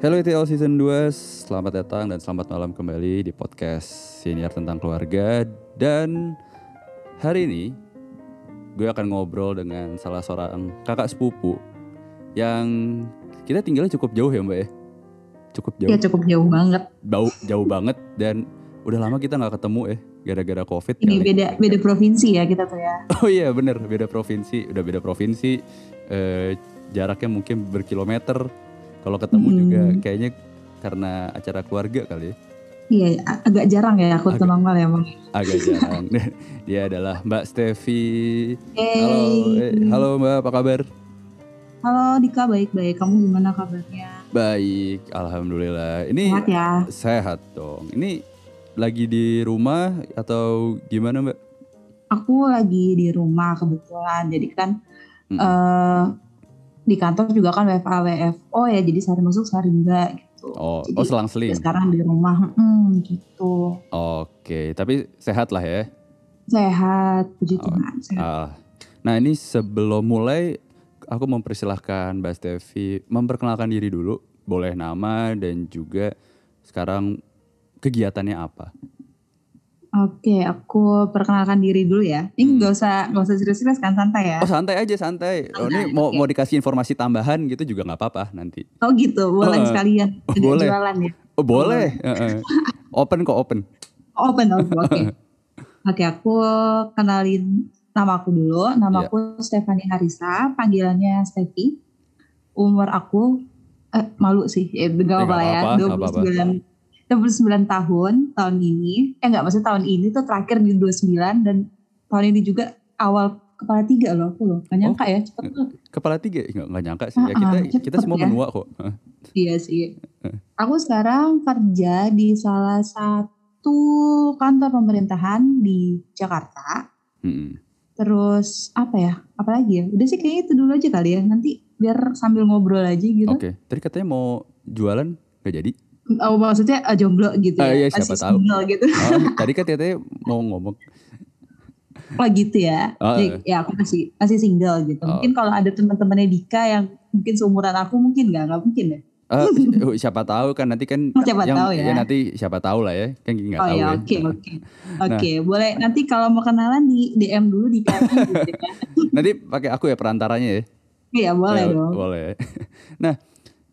Hello ITL Season 2, selamat datang dan selamat malam kembali di podcast Senior tentang keluarga. Dan hari ini gue akan ngobrol dengan salah seorang kakak sepupu Yang kita tinggalnya cukup jauh ya mbak ya? Cukup jauh, Ya cukup jauh banget. jauh, jauh banget dan udah lama kita nggak ketemu ya Gara-gara covid Ini kali. beda beda provinsi ya kita tuh ya. Oh iya bener, beda provinsi, udah beda provinsi. Eh, Jaraknya mungkin berkilometer Kalau ketemu Hmm. juga kayaknya karena acara keluarga kali ya Iya agak jarang ya aku Agak. kenal ya emang. agak jarang. Dia adalah Mbak Stevi. Hey. Halo, eh, halo Mbak, apa kabar? Halo Dika baik-baik. Kamu gimana kabarnya? Baik, alhamdulillah. Ini Sehat ya. sehat dong. Ini lagi di rumah atau gimana Mbak? Aku lagi di rumah kebetulan. Jadi kan Hmm. eh di kantor juga kan WFA WFO ya. Jadi sehari masuk sehari enggak gitu. Oh, Jadi, oh selang-seling. Sekarang di rumah hmm, gitu. Oke, tapi sehat lah ya. Sehat, puji Oh, Tuhan. Sehat. Ah. Nah ini sebelum mulai, aku mempersilahkan Mbak Stevi memperkenalkan diri dulu. Boleh nama dan juga sekarang kegiatannya apa? Oke, aku perkenalkan diri dulu ya. Ini Hmm. nggak usah nggak usah serius-serius kan santai ya. Oh santai aja santai. Oh, ini Santai, mau oke. mau dikasih informasi tambahan gitu juga nggak apa-apa nanti. Oh gitu, boleh Oh, sekalian. oh, boleh. jualan ya. Oh boleh. Open kok open. Open, open, oke. Oke, aku kenalin nama aku dulu. Nama Iya. aku Stefani Harisa, panggilannya Stevi. Umur aku eh, malu sih, eh, Eh, gak nggak apa lah ya. apa-apa, nggak apa-apa. 29 29 tahun tahun ini. Eh enggak, maksudnya tahun ini tuh terakhir di 29 dan tahun ini juga awal kepala tiga loh aku loh. Gak nyangka ya, cepet banget. Kepala tiga nggak nggak nyangka sih. Ya, Ah, kita ah, kita cepet semua ya. menua kok. Iya sih. Aku sekarang kerja di salah satu kantor pemerintahan di Jakarta. Mm-mm. Terus apa ya? Apalagi ya? Udah sih kayaknya itu dulu aja kali ya. Nanti biar sambil ngobrol aja gitu. Oke. Tadi katanya mau jualan nggak jadi. Oh maksudnya eh, jomblo gitu Ah, ya? iya, siapa Masih tahu. single gitu. Oh, tadi kan katanya mau ngomong. Oh gitu ya? Ah, Jadi, ya aku masih masih single gitu. Oh. Mungkin kalau ada teman-temannya Dika yang mungkin seumuran aku mungkin nggak? Nggak mungkin ya? Oh, siapa tahu kan nanti kan Oh, siapa yang tahu ya. nanti siapa tahu lah ya kan nggak oh tahu ya ya. oke oke. Oke boleh nanti kalau mau kenalan di DM dulu di gitu ya. Nanti pakai aku ya perantaranya ya. Iya boleh Ya, dong. Boleh. Nah,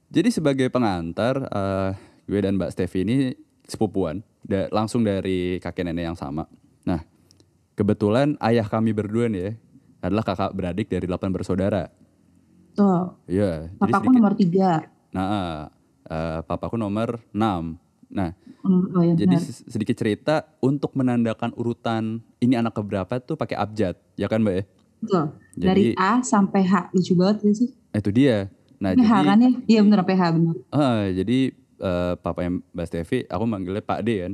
jadi sebagai pengantar, eh, gue dan Mbak Stevi ini sepupuan, da- langsung dari kakek nenek yang sama. Nah, kebetulan ayah kami berdua nih ya, adalah kakak beradik dari delapan bersaudara. Tuh, Iya. jadi papaku nomor tiga. Nah, eh, papaku nomor 6. Nah, Oh ya jadi benar. se- sedikit cerita untuk menandakan urutan ini anak keberapa tuh pakai abjad, ya kan Mbak ya? Betul. Jadi Dari A sampai H lucu banget gak sih? itu dia. Nah, Ini H jadi kan ya? Iya bener sampai H bener. Ah, jadi eh, papanya Mbak Stevi, aku manggilnya Pak D kan.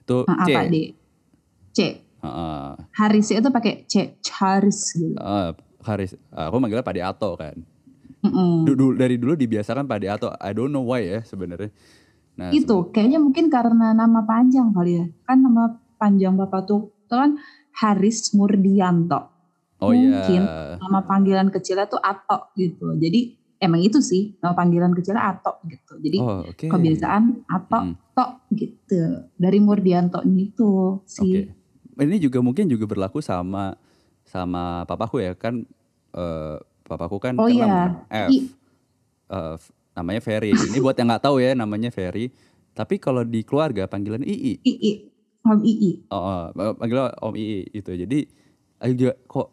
Itu Ah, C. Pak D. C. Heeh. Haris itu pakai C. Haris gitu. Ah, Haris, aku manggilnya Pak D Ato kan. Mm-mm. Du- du- dari dulu dibiasakan Pak D Ato. I don't know why ya sebenarnya. Nah, Itu kayaknya mungkin karena nama panjang kali ya. Kan nama panjang bapak tuh, itu kan Haris Murdianto. Oh mungkin iya. Nama panggilan kecilnya tuh Ato gitu. Jadi emang itu sih nama panggilan kecilnya Ato gitu. Jadi Oh, oke. kebiasaan Ato, Mm. Tok gitu. Dari Murdianto itu Oke. si Ini juga mungkin juga berlaku sama sama papaku ya kan eh, papaku kan Oh kan iya. F. I. Eh, f- namanya Ferry. Ini buat yang nggak tahu ya namanya Ferry. Tapi kalau di keluarga panggilan II. II. Om II. Oh, oh, panggil Om Ii itu. Jadi aku juga kok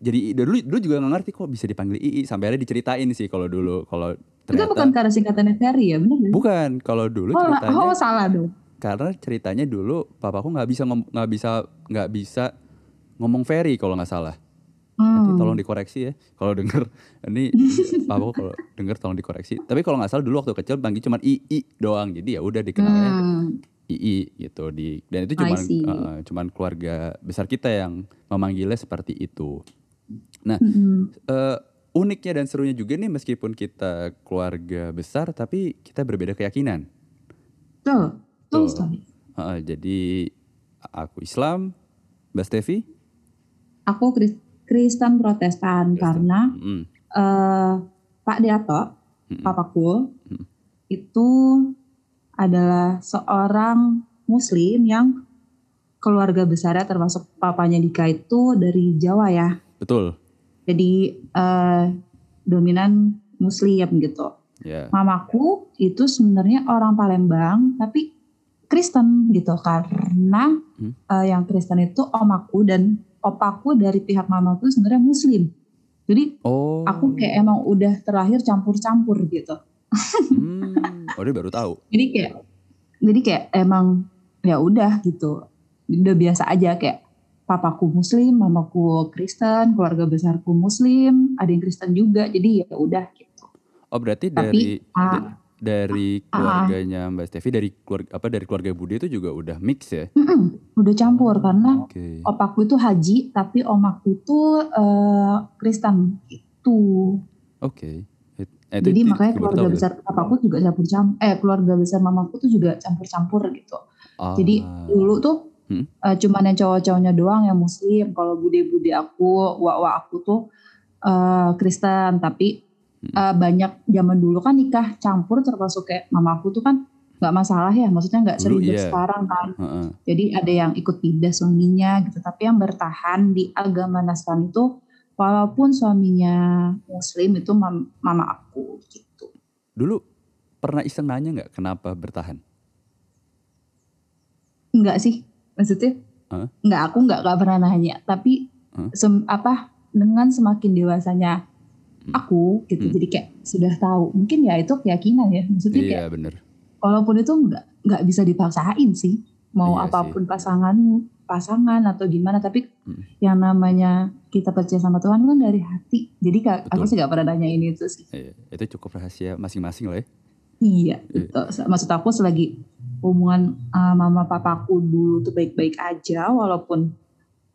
jadi dulu dulu juga nggak ngerti kok bisa dipanggil Ii sampai ada diceritain sih kalau dulu kalau Itu ternyata bukan karena singkatannya Ferry ya, benar bukan kalau dulu Oh, ceritanya oh, salah dong. karena ceritanya dulu papaku nggak bisa nggak bisa nggak bisa ngomong Ferry kalau nggak salah. Nanti Hmm. tolong dikoreksi ya kalau denger ini papaku kalau denger tolong dikoreksi. Tapi kalau nggak salah dulu waktu kecil panggil cuma Ii doang. Jadi ya udah dikenalnya Hmm. II gitu di dan itu cuman see. uh, cuman keluarga besar kita yang memanggilnya seperti itu. Nah, Mm-mm. eh, uniknya dan serunya juga nih meskipun kita keluarga besar tapi kita berbeda keyakinan. Tuh, tuh Tuh. sekali. Uh, jadi aku Islam, Mbak Stevi, Aku Kris- Kristen Protestan Kristen. karena Mm, eh Pak Deato, mm, papaku, Hmm. itu adalah seorang muslim yang keluarga besarnya termasuk papanya Dika itu dari Jawa ya. Betul. Jadi eh, dominan muslim gitu. Ya. Mamaku itu sebenarnya orang Palembang tapi Kristen gitu karena Hmm. eh, yang Kristen itu omaku dan opaku dari pihak mamaku sebenarnya muslim. Jadi Oh. aku kayak emang udah terlahir campur-campur gitu. Hmm. Oh dia baru tahu. Jadi kayak jadi kayak emang ya udah gitu. Udah biasa aja kayak papaku muslim, mamaku Kristen, keluarga besarku muslim, ada yang Kristen juga. Jadi ya udah gitu. Oh berarti Tapi, dari ah. da- dari keluarganya Mbak Stevi dari keluarga apa dari keluarga Budi itu juga udah mix ya? Mm-mm, udah campur karena Oke. opaku itu haji tapi omaku itu eh, Kristen gitu. Oke. Eh, itu- Jadi itu makanya keluarga tahu besar papaku juga campur campur eh keluarga besar mamaku tuh juga campur-campur gitu. Ah. Jadi dulu tuh Hmm. eh, cuman yang cowok-cowoknya doang yang muslim. Kalau bude-bude aku, wa-wa aku tuh eh, Kristen tapi eh, banyak zaman dulu kan nikah campur termasuk kayak mamaku tuh kan nggak masalah ya maksudnya nggak seribet iya. sekarang kan Heeh. jadi ada yang ikut pindah suaminya gitu. Tapi yang bertahan di agama Nasrani itu walaupun suaminya muslim itu mam- mama aku gitu. Dulu pernah iseng nanya nggak kenapa bertahan? Enggak sih maksudnya? Hah? Enggak aku enggak enggak pernah nanya. Tapi Hah? sem- apa dengan semakin dewasanya Hmm. aku gitu Hmm. jadi kayak sudah tahu. Mungkin ya itu keyakinan ya. Maksudnya kayak Iya bener. walaupun itu enggak enggak bisa dipaksain sih. Mau Iya sih. apa pun pasangan pasangan atau gimana tapi Hmm. yang namanya kita percaya sama Tuhan kan dari hati. Jadi Kak, aku sih gak pernah nanya ini itu sih. Iya, itu cukup rahasia masing-masing lah ya. Iya, gitu. Maksud aku selagi hubungan uh, mama papaku dulu tuh baik-baik aja walaupun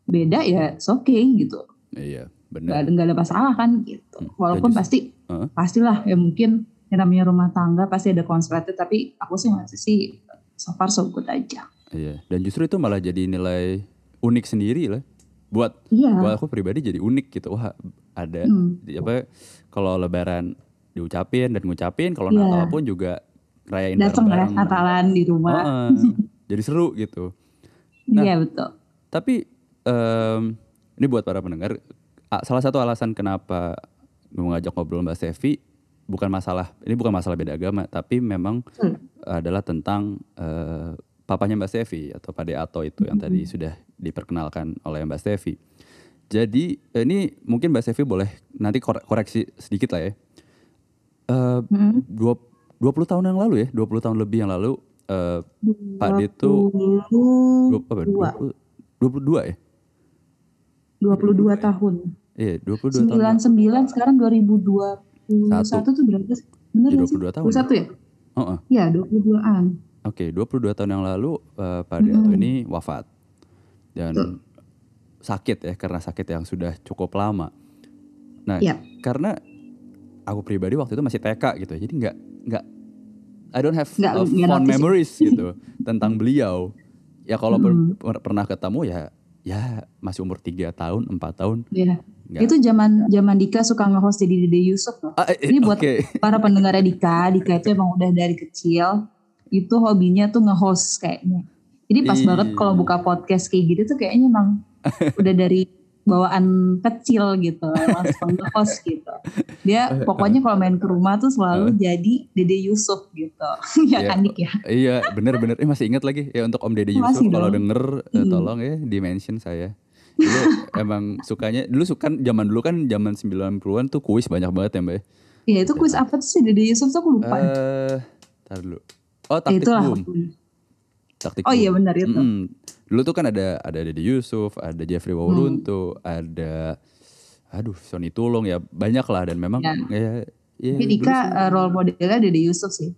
beda ya it's okay gitu. Iya, Gak, benar. nggak ada masalah kan gitu. Hmm. Walaupun Dan pasti Heeh. pastilah ya mungkin yang namanya rumah tangga pasti ada konsletnya tapi aku sih masih sih so far so good aja. Iya, dan justru itu malah jadi nilai unik sendiri lah. Buat Iya. buat aku pribadi jadi unik gitu. Wah, ada Hmm. apa kalau lebaran diucapin dan ngucapin, kalau Iya. Natal pun juga rayain Datang ya. Natalan di rumah. Heeh. jadi seru gitu. Iya betul. Tapi em, ini buat para pendengar, salah satu alasan kenapa mau ngajak ngobrol Mbak Stevi bukan masalah, ini bukan masalah beda agama, tapi memang Hmm. adalah tentang eh, papanya Mbak Stevi atau Pak Ato itu yang tadi sudah diperkenalkan oleh Mbak Stevi. Jadi eh, ini mungkin Mbak Stevi boleh nanti kore- koreksi sedikit lah ya. Eh, Hmm. dua, 20 tahun yang lalu ya, 20 tahun lebih yang lalu eh, Pak D tuh 22 dua, apa, 20, 22 ya? 22 tahun. Iya, 22 tahun. 99 sekarang 2021 tuh berapa sih? Bener Ya, gak sih? 22 tahun. 21 ya? Heeh. Iya 22an. Oke, 22 tahun yang lalu eh, Pak Deato Mm-mm. ini wafat. Dan Betul. sakit ya, karena sakit yang sudah cukup lama. Nah, Iya. karena aku pribadi waktu itu masih TK gitu. Jadi nggak nggak I don't have Nggak- uh, fond memories gitu tentang beliau. Ya kalau Mm-mm. per- pernah ketemu ya ya masih umur 3 tahun, 4 tahun. Iya. Itu zaman zaman Dika suka nge-host jadi Dede Yusuf loh. Ah, eh, Ini buat oke. para pendengarnya Dika, Dika itu emang udah dari kecil itu hobinya tuh nge-host kayaknya. Jadi pas Ih. banget kalau buka podcast kayak gitu tuh kayaknya emang udah dari bawaan kecil gitu, langsung nge-host gitu. Dia pokoknya kalau main ke rumah tuh selalu jadi Dede Yusuf gitu. ya Iya. kan Dik ya? Iya bener-bener Eh masih ingat lagi Ya untuk Om Dede Yusuf Masih Kalau dong. denger eh, Hmm. Tolong ya di mention saya Dulu emang sukanya Dulu suka zaman dulu kan Zaman 90an tuh kuis banyak banget ya mbak ya? Ya itu kuis apa tuh sih Dede Yusuf tuh aku lupa. Eh, Tar dulu Oh taktik itulah. boom Taktik Oh iya benar itu. Dulu tuh kan ada Ada Dede Yusuf Ada Jeffrey Hmm. Wawruntu Ada Aduh Sony Tulung ya Banyak lah Dan memang Ya. ya, ya, Tapi Dika eh, role modelnya Dede Yusuf sih.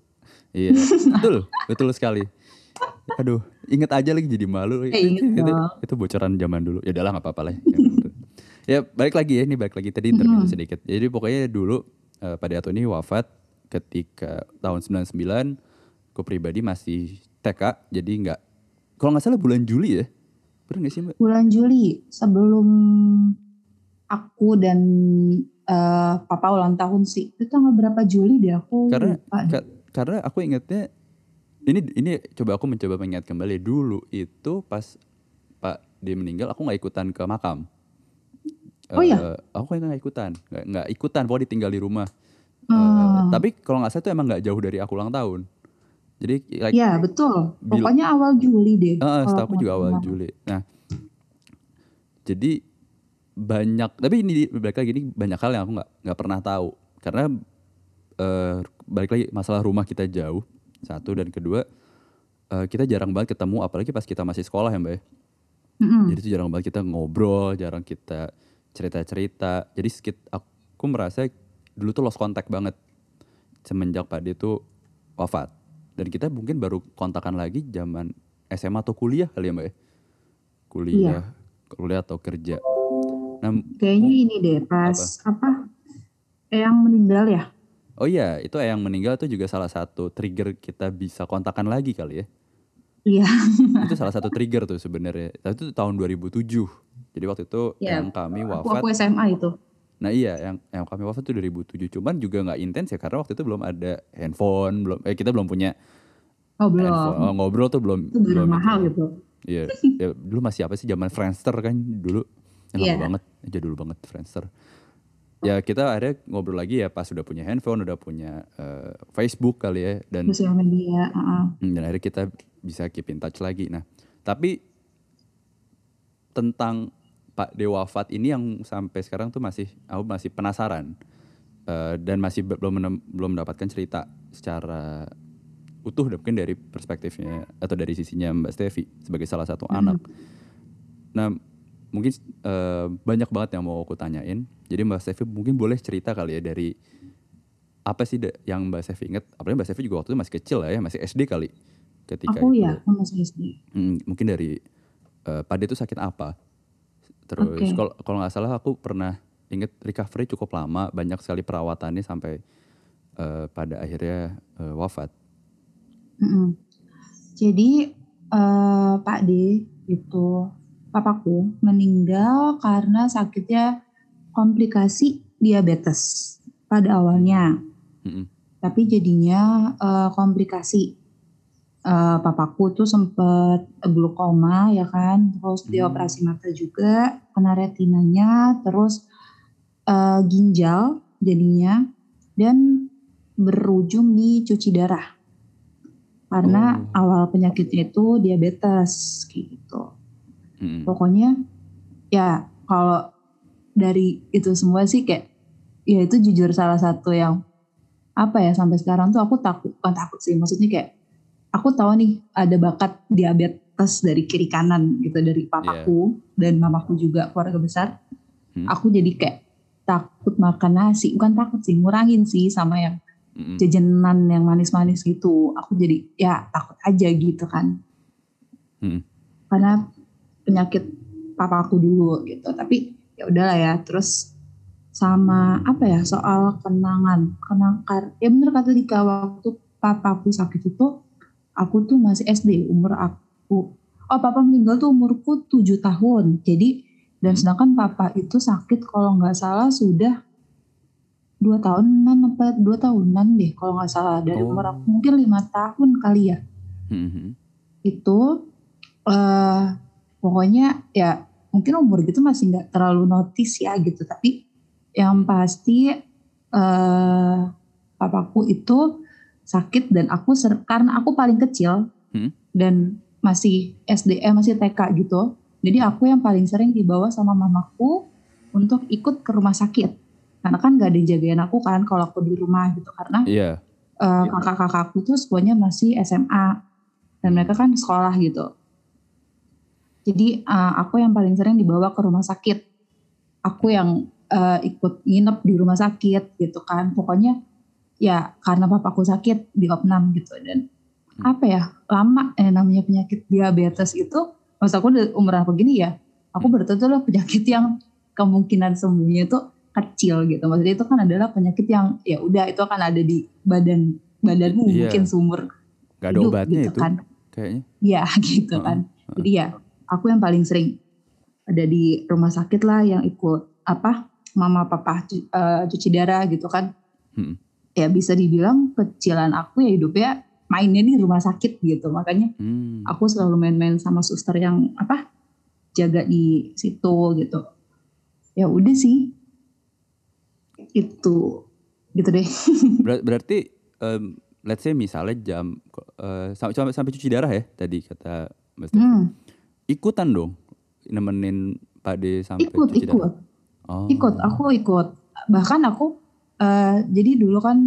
Iya, betul, betul sekali. Aduh, inget aja lagi jadi malu. Eh, inget itu, dong. itu bocoran zaman dulu. Ya udahlah nggak apa-apa lah. ya balik lagi ya, ini balik lagi tadi interview Mhm. sedikit. Jadi pokoknya dulu eh, Pak Deato ini wafat ketika tahun 99. Aku pribadi masih TK, jadi nggak. Kalau nggak salah bulan Juli ya, nggak sih mbak? bulan Juli sebelum aku dan eh, papa ulang tahun sih itu tanggal berapa Juli deh aku Karena lupa ka- karena aku ingatnya ini ini coba aku mencoba mengingat kembali dulu itu pas Pak dia meninggal aku nggak ikutan ke makam. Oh iya? Eh, aku nggak ikutan, nggak ikutan, pokoknya ditinggal di rumah. Hmm. tapi kalau nggak salah itu emang nggak jauh dari aku ulang tahun. Jadi like, Iya betul. Pokoknya awal Juli deh. Eh, kalau setahu aku juga awal. Juli. Nah, jadi banyak, tapi ini balik lagi ini banyak hal yang aku nggak nggak pernah tahu karena eh, balik lagi masalah rumah kita jauh satu dan kedua eh, kita jarang banget ketemu apalagi pas kita masih sekolah ya mbak. ya. Mm-mm. Jadi itu jarang banget kita ngobrol, jarang kita cerita-cerita. Jadi sekit aku merasa dulu tuh lost contact banget semenjak Pak D tuh wafat. Dan kita mungkin baru kontakan lagi zaman SMA atau kuliah kali ya Mbak ya? Kuliah, kuliah atau kerja. Nah, Kayaknya ini deh pas apa? Eyang meninggal ya? oh iya itu yang meninggal tuh juga salah satu trigger kita bisa kontakan lagi kali ya. Iya. itu salah satu trigger tuh sebenarnya. Tapi itu tahun 2007. Jadi waktu itu Iya. yang kami Aku wafat aku SMA itu. Nah iya yang yang kami wafat itu 2007 cuman juga nggak intens ya karena waktu itu belum ada handphone belum eh kita belum punya Oh belum. handphone Oh, ngobrol tuh belum Itu belum mahal itu. gitu. Iya ya, dulu masih apa sih zaman Friendster kan dulu yang lama banget jadul banget Friendster ya kita akhirnya ngobrol lagi ya pas udah punya handphone udah punya eh, Facebook kali ya dan Sosial media. heeh. Hmm, dan akhirnya kita bisa keep in touch lagi. Nah, tapi tentang Pak D wafat ini yang sampai sekarang tuh masih aku masih penasaran Eh, dan masih be- belum menem- belum mendapatkan cerita secara utuh mungkin dari perspektifnya atau dari sisinya Mbak Stevi sebagai salah satu anak. Nah, mungkin eh, banyak banget yang mau aku tanyain. Jadi Mbak Stevi mungkin boleh cerita kali ya dari apa sih yang Mbak Stevi ingat? Apalagi Mbak Stevi juga waktu itu masih kecil lah ya, masih SD kali ketika Aku itu. ya, aku masih SD. Hmm, mungkin dari eh Pak D itu sakit apa? Terus Oke. kalau kalau nggak salah aku pernah inget recovery cukup lama, banyak sekali perawatannya sampai eh, pada akhirnya eh, wafat. Mm-mm. Jadi eh, Pak D itu papaku meninggal karena sakitnya komplikasi diabetes pada awalnya. Mm-mm. Tapi jadinya eh, komplikasi. Eh, papaku tuh sempet glukoma ya kan, terus Hmm. dioperasi mata juga, kena retinanya, terus eh, ginjal jadinya dan berujung di cuci darah. Karena Oh. awal penyakitnya itu diabetes gitu. Mm-mm. Pokoknya ya kalau dari itu semua sih kayak ya itu jujur salah satu yang apa ya sampai sekarang tuh aku takut bukan takut sih maksudnya kayak aku tahu nih ada bakat diabetes dari kiri kanan gitu dari papaku dan mamaku juga keluarga besar. Hmm. Aku jadi kayak takut makan nasi bukan takut sih ngurangin sih sama yang Mm-mm. jajanan yang manis-manis gitu. Aku jadi ya takut aja gitu kan. Mm-mm. Karena penyakit papaku dulu gitu. Tapi ya udahlah ya. Terus sama apa ya soal kenangan, kenangkar. Ya bener kata Dika waktu papaku sakit itu aku tuh masih SD umur aku. Oh papa meninggal tuh umurku 7 tahun. Jadi dan sedangkan papa itu sakit kalau nggak salah sudah dua tahunan apa dua tahunan deh kalau nggak salah dari Oh. umur aku mungkin lima tahun kali ya Mm-mm. itu eh pokoknya ya mungkin umur gitu masih nggak terlalu notice ya gitu tapi yang pasti eh papaku itu sakit dan aku ser- karena aku paling kecil Hmm. dan masih SD eh, masih TK gitu jadi aku yang paling sering dibawa sama mamaku untuk ikut ke rumah sakit karena kan gak ada yang jagain aku kan kalau aku di rumah gitu karena Iya. eh, kakak-kakakku tuh semuanya masih SMA dan mereka kan sekolah gitu. Jadi eh, aku yang paling sering dibawa ke rumah sakit. Aku yang eh, ikut nginep di rumah sakit gitu kan. Pokoknya ya karena papaku sakit di opnam gitu dan Hmm. apa ya lama eh, namanya penyakit diabetes itu maksud aku udah umur aku gini ya aku berarti itu adalah penyakit yang kemungkinan sembuhnya itu kecil gitu maksudnya itu kan adalah penyakit yang ya udah itu akan ada di badan badanmu Iya. mungkin sumur Gak ada hidup obatnya gitu itu kan kayaknya. ya gitu Heeh, kan jadi ya aku yang paling sering ada di rumah sakit lah yang ikut apa mama papa cu- eh, cuci darah gitu kan Hmm. Ya bisa dibilang kecilan aku ya hidupnya mainnya di rumah sakit gitu. Makanya Hmm. aku selalu main-main sama suster yang apa jaga di situ gitu. Ya udah sih. Itu gitu deh. Ber- berarti em, let's say misalnya jam eh, sampai sampai cuci darah ya tadi kata Mas hmm, Ikutan dong nemenin Pak D sampai ikut cuci ikut. Darah. Oh. ikut aku ikut. Bahkan aku eh, jadi dulu kan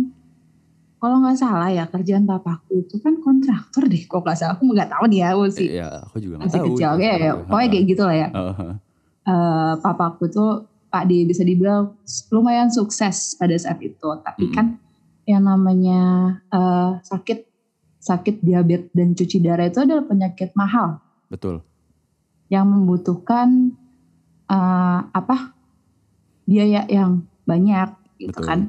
kalau nggak salah ya kerjaan papaku itu kan kontraktor deh kok nggak salah aku nggak tahu nih ya aku masih Iya, aku juga nggak masih tahu. kecil ya, ya pokoknya kayak gitu lah ya oh. eh, papaku tuh Pak D bisa dibilang lumayan sukses pada saat itu. Tapi Mm-mm. kan yang namanya eh, sakit sakit diabetes dan cuci darah itu adalah penyakit mahal Betul. yang membutuhkan eh, apa biaya yang banyak gitu Betul. kan.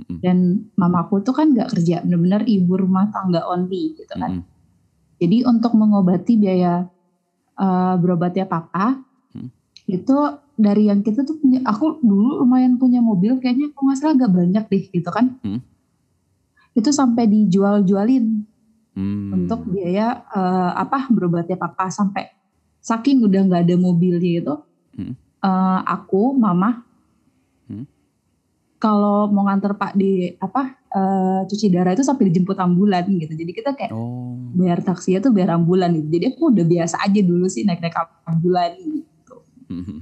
Dan mamaku tuh kan nggak kerja, bener-bener ibu rumah tangga only gitu kan. Mm-mm. Jadi untuk mengobati biaya eh, berobatnya papa Hmm. itu dari yang kita tuh punya, aku dulu lumayan punya mobil kayaknya aku nggak salah agak banyak deh gitu kan. Hmm. Itu sampai dijual-jualin Hmm. untuk biaya eh, apa berobatnya papa sampai saking udah nggak ada mobilnya itu Hmm. eh, aku mama Hmm. Kalau mau nganter pak di apa eh, cuci darah itu sampai dijemput ambulan gitu. Jadi kita kayak Oh. bayar taksinya tuh bayar ambulan gitu. Jadi aku udah biasa aja dulu sih naik-naik ambulan gitu.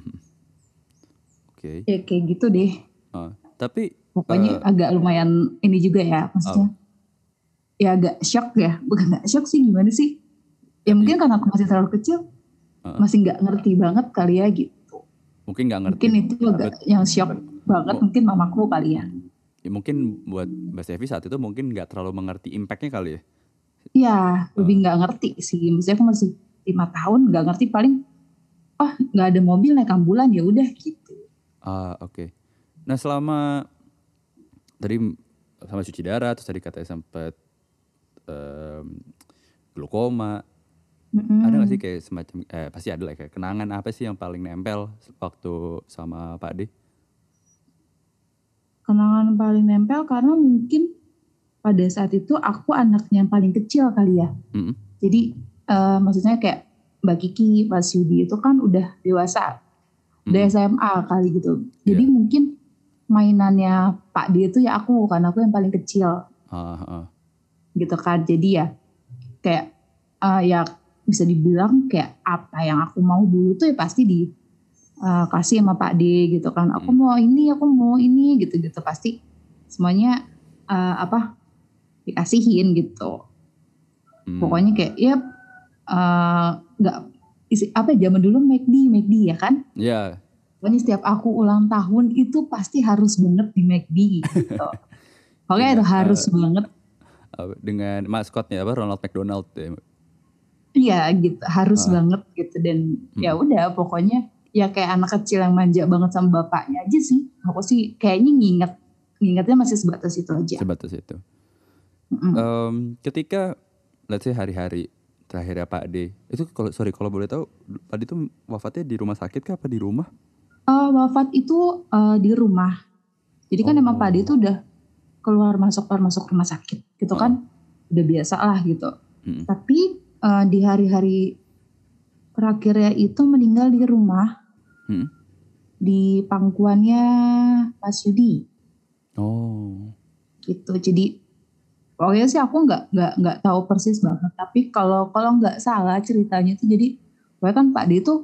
Oke. Ya kayak gitu deh. Ah, tapi Pokoknya Eh. agak lumayan ini juga ya maksudnya. Ya agak shock ya. Bukan gak shock sih gimana sih? Ya mungkin karena aku masih terlalu kecil. Eh. Masih nggak ngerti banget kali ya gitu. mungkin nggak ngerti. Mungkin itu agak yang shock banget Oh. mungkin mamaku kali ya. Ya, mungkin buat Mbak Sevi saat itu mungkin nggak terlalu mengerti impactnya kali ya. Iya, lebih nggak ngerti sih. Maksudnya aku masih lima tahun nggak ngerti paling oh nggak ada mobil naik ambulan ya udah gitu. Ah oke. Nah selama tadi sama cuci darah, terus tadi katanya sempat em, glukoma. Mm-mm. Ada nggak sih kayak semacam eh pasti ada lah kayak kenangan apa sih yang paling nempel waktu sama Pak D? Kenangan paling nempel karena mungkin pada saat itu aku anaknya yang paling kecil kali ya. Jadi eh, maksudnya kayak Mbak Kiki, Mas Yudi itu kan udah dewasa, udah. SMA kali gitu. Jadi Iya. mungkin mainannya Pak D itu ya aku karena aku yang paling kecil Ah, ah. gitu kan. Jadi ya kayak eh, ya bisa dibilang kayak apa yang aku mau dulu tuh ya pasti di eh, kasih sama Pak D gitu kan. Aku Hmm. mau ini, aku mau ini gitu-gitu pasti semuanya eh, apa dikasihin gitu. Hmm. Pokoknya kayak ya eh, nggak isi apa zaman dulu McD, McD ya kan. Ya, Pokoknya setiap aku ulang tahun itu pasti harus banget di McD gitu. Pokoknya Iya, itu harus banget. eh, dengan maskotnya apa Ronald McDonald ya. Iya gitu, harus Ah. banget gitu dan Hmm. ya udah pokoknya ya kayak anak kecil yang manja banget sama bapaknya aja sih. Aku sih kayaknya nginget, ngingetnya masih sebatas itu aja. sebatas itu. Mm-mm. Em, ketika let's say hari-hari terakhirnya Pak D, itu kalau sorry kalau boleh tahu Pak D itu wafatnya di rumah sakit kah apa di rumah? Eh, wafat itu eh, di rumah. Jadi kan Oh. emang Pak Ade itu udah keluar masuk keluar masuk rumah sakit gitu Oh. kan, udah biasa lah gitu. Mm. Tapi eh, di hari-hari terakhirnya itu meninggal di rumah Mm. di pangkuannya Mas Yudi. Oh, gitu jadi pokoknya sih aku nggak nggak nggak tahu persis banget tapi kalau kalau nggak salah ceritanya itu jadi pokoknya kan Pak D itu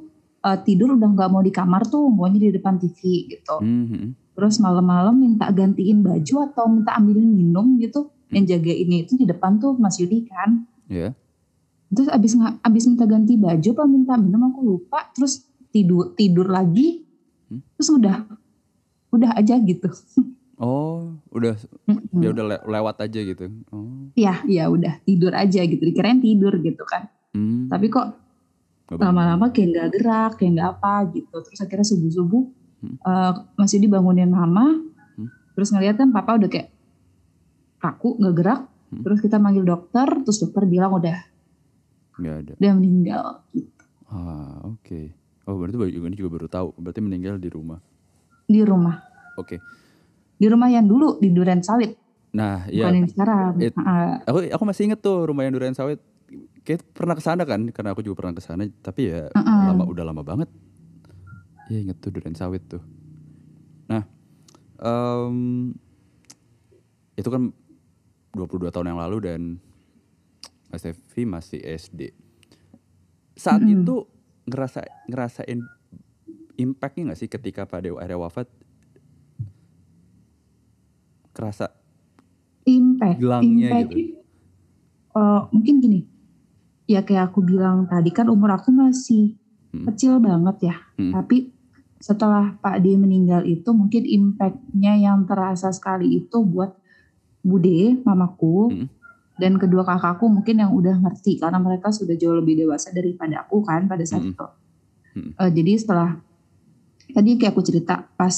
eh, tidur udah nggak mau di kamar tuh maunya di depan TV gitu Mhm. terus malam-malam minta gantiin baju atau minta ambilin minum gitu yang jaga ini itu di depan tuh Mas Yudi kan ya. Terus abis abis minta ganti baju apa minta minum aku lupa terus tidur tidur lagi Hmm. terus udah udah aja gitu Oh, udah Mm-mm. ya udah le- lewat aja gitu. Oh. Iya, iya udah tidur aja gitu. Dikirain tidur gitu kan. Hmm. Tapi kok lama-lama kayak nggak gerak, kayak nggak apa gitu. Terus akhirnya subuh-subuh Hmm. eh, masih dibangunin mama. Hmm. Terus ngeliat kan papa udah kayak kaku nggak gerak. Hmm. Terus kita manggil dokter, terus dokter bilang udah nggak ada. udah meninggal. Gitu. Ah, oke. Oh, berarti ini juga baru tahu. Berarti meninggal di rumah. Di rumah, Oke. di rumah yang dulu di Duren Sawit. Nah, bukan ya yang sekarang. It- aku aku masih inget tuh rumah yang durian sawit. Kayak pernah ke sana kan, karena aku juga pernah ke sana. Tapi ya Heeh. lama udah lama banget. Iya inget tuh durian sawit tuh. Nah, em, itu kan 22 tahun yang lalu dan Mas masih SD. Saat Mm-mm. itu ngerasa ngerasain impactnya nggak sih ketika Pak Dewa akhirnya wafat? Kerasa impact, Gelangnya impact gitu. eh, mungkin gini, ya kayak aku bilang tadi kan umur aku masih Hmm. kecil banget ya. Hmm. Tapi setelah Pak D meninggal itu mungkin impactnya yang terasa sekali itu buat Bude, mamaku, Hmm. Dan kedua kakakku mungkin yang udah ngerti karena mereka sudah jauh lebih dewasa daripada aku kan pada saat Hmm. itu. Hmm. Eh, jadi setelah tadi kayak aku cerita pas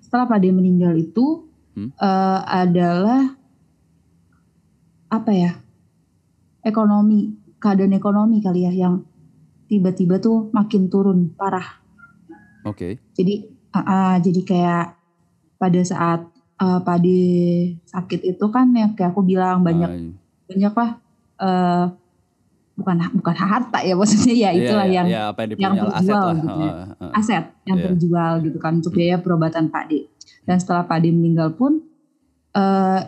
setelah Pak meninggal itu Hmm. eh, adalah apa ya ekonomi keadaan ekonomi kali ya yang tiba-tiba tuh makin turun parah. oke. Jadi ah, ah, jadi kayak pada saat eh, Pak D sakit itu kan ya kayak aku bilang banyak Ah, banyak lah eh, bukan bukan harta ya maksudnya ya Iya, itulah iya, yang iya, apa yang aset terjual lah. gitu ya. Aset yang Iya. terjual gitu kan untuk biaya perobatan Pak D. Dan setelah Pak D meninggal pun eh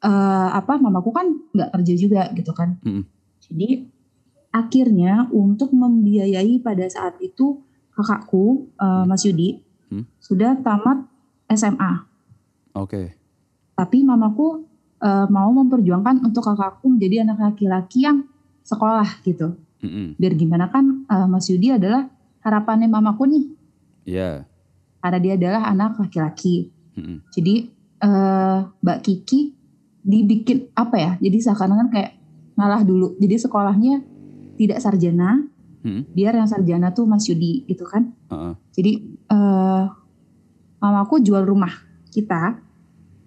eh, apa mamaku kan nggak kerja juga gitu kan. Mm. Jadi akhirnya untuk membiayai pada saat itu kakakku Hmm. Mas Yudi Hmm. sudah tamat SMA. Oke. Tapi mamaku eh, mau memperjuangkan untuk kakakku menjadi anak laki-laki yang sekolah gitu. Mm-mm. Biar gimana kan eh, Mas Yudi adalah harapannya mamaku nih Iya. karena dia adalah anak laki-laki. Mm-mm. Jadi eh, Mbak Kiki dibikin apa ya? Jadi seakan-akan kayak ngalah dulu. Jadi sekolahnya tidak sarjana, Mm-mm. biar yang sarjana tuh Mas Yudi gitu kan. Heeh. Jadi eh mamaku jual rumah kita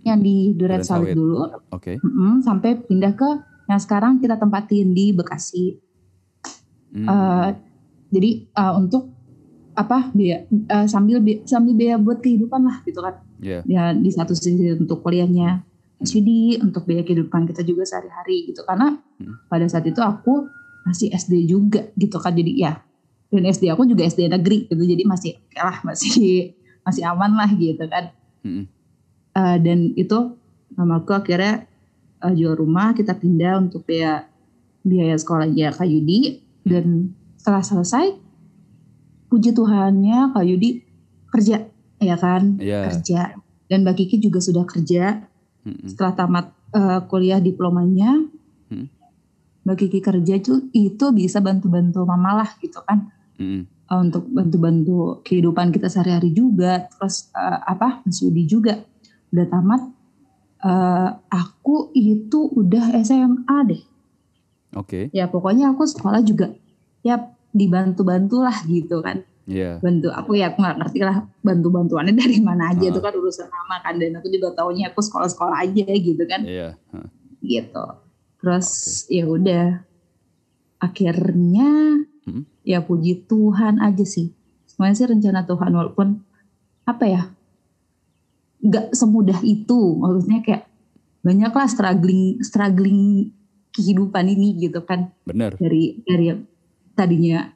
yang di Duren Sawit Sawit. dulu, Oke. Mm-mm, sampai pindah ke yang sekarang kita tempatin di Bekasi. Mm. Eh, jadi eh, untuk apa biaya eh, sambil bi- sambil biaya buat kehidupan lah gitu kan. Iya. ya di satu sisi untuk kuliahnya Mas Yudi untuk biaya kehidupan kita juga sehari-hari gitu karena Hmm. pada saat itu aku masih SD juga gitu kan jadi ya dan SD aku juga SD negeri gitu jadi masih oke lah masih masih aman lah gitu kan Mm-mm. Eh, dan itu mamaku akhirnya eh, jual rumah kita pindah untuk biaya biaya sekolahnya Kak Yudi dan setelah selesai puji Tuhannya Kak Yudi kerja ya kan Iya. kerja dan Mbak Kiki juga sudah kerja Mm-mm. setelah tamat eh, kuliah diplomanya Hmm. Mbak Kiki kerja itu itu bisa bantu-bantu mama lah gitu kan. Eh, untuk bantu-bantu kehidupan kita sehari-hari juga terus eh, apa Mas Yudi juga udah tamat Eh, aku itu udah SMA deh Oke. ya pokoknya aku sekolah juga ya dibantu-bantu lah gitu kan Iya. bantu aku ya aku nggak ngerti lah bantu bantuannya dari mana aja Ah. itu kan urusan nama kan dan aku juga taunya aku sekolah sekolah aja gitu kan Iya. Heeh. gitu terus ya udah akhirnya Hmm. ya puji Tuhan aja sih semuanya sih rencana Tuhan walaupun apa ya nggak semudah itu maksudnya kayak banyaklah struggling struggling kehidupan ini gitu kan Bener. dari dari yang tadinya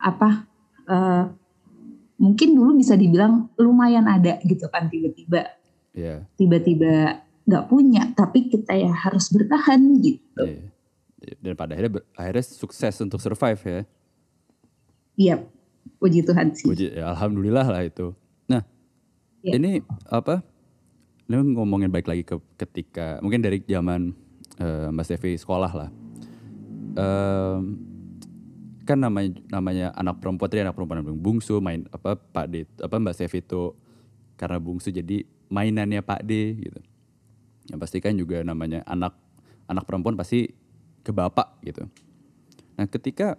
apa eh, mungkin dulu bisa dibilang lumayan ada gitu kan tiba-tiba Iya. tiba-tiba nggak punya tapi kita ya harus bertahan gitu Iya. Dan pada akhirnya akhirnya sukses untuk survive ya. iya puji Tuhan sih Puji, ya alhamdulillah lah itu. Iya. ini apa? Ini ngomongin baik lagi ke ketika mungkin dari zaman eh, Mas Devi sekolah lah. Em, kan namanya namanya anak perempuan tadi anak perempuan bungsu main apa Pak D apa Mbak Devi itu karena bungsu jadi mainannya Pak D gitu. Yang pasti kan juga namanya anak anak perempuan pasti ke bapak gitu. Nah ketika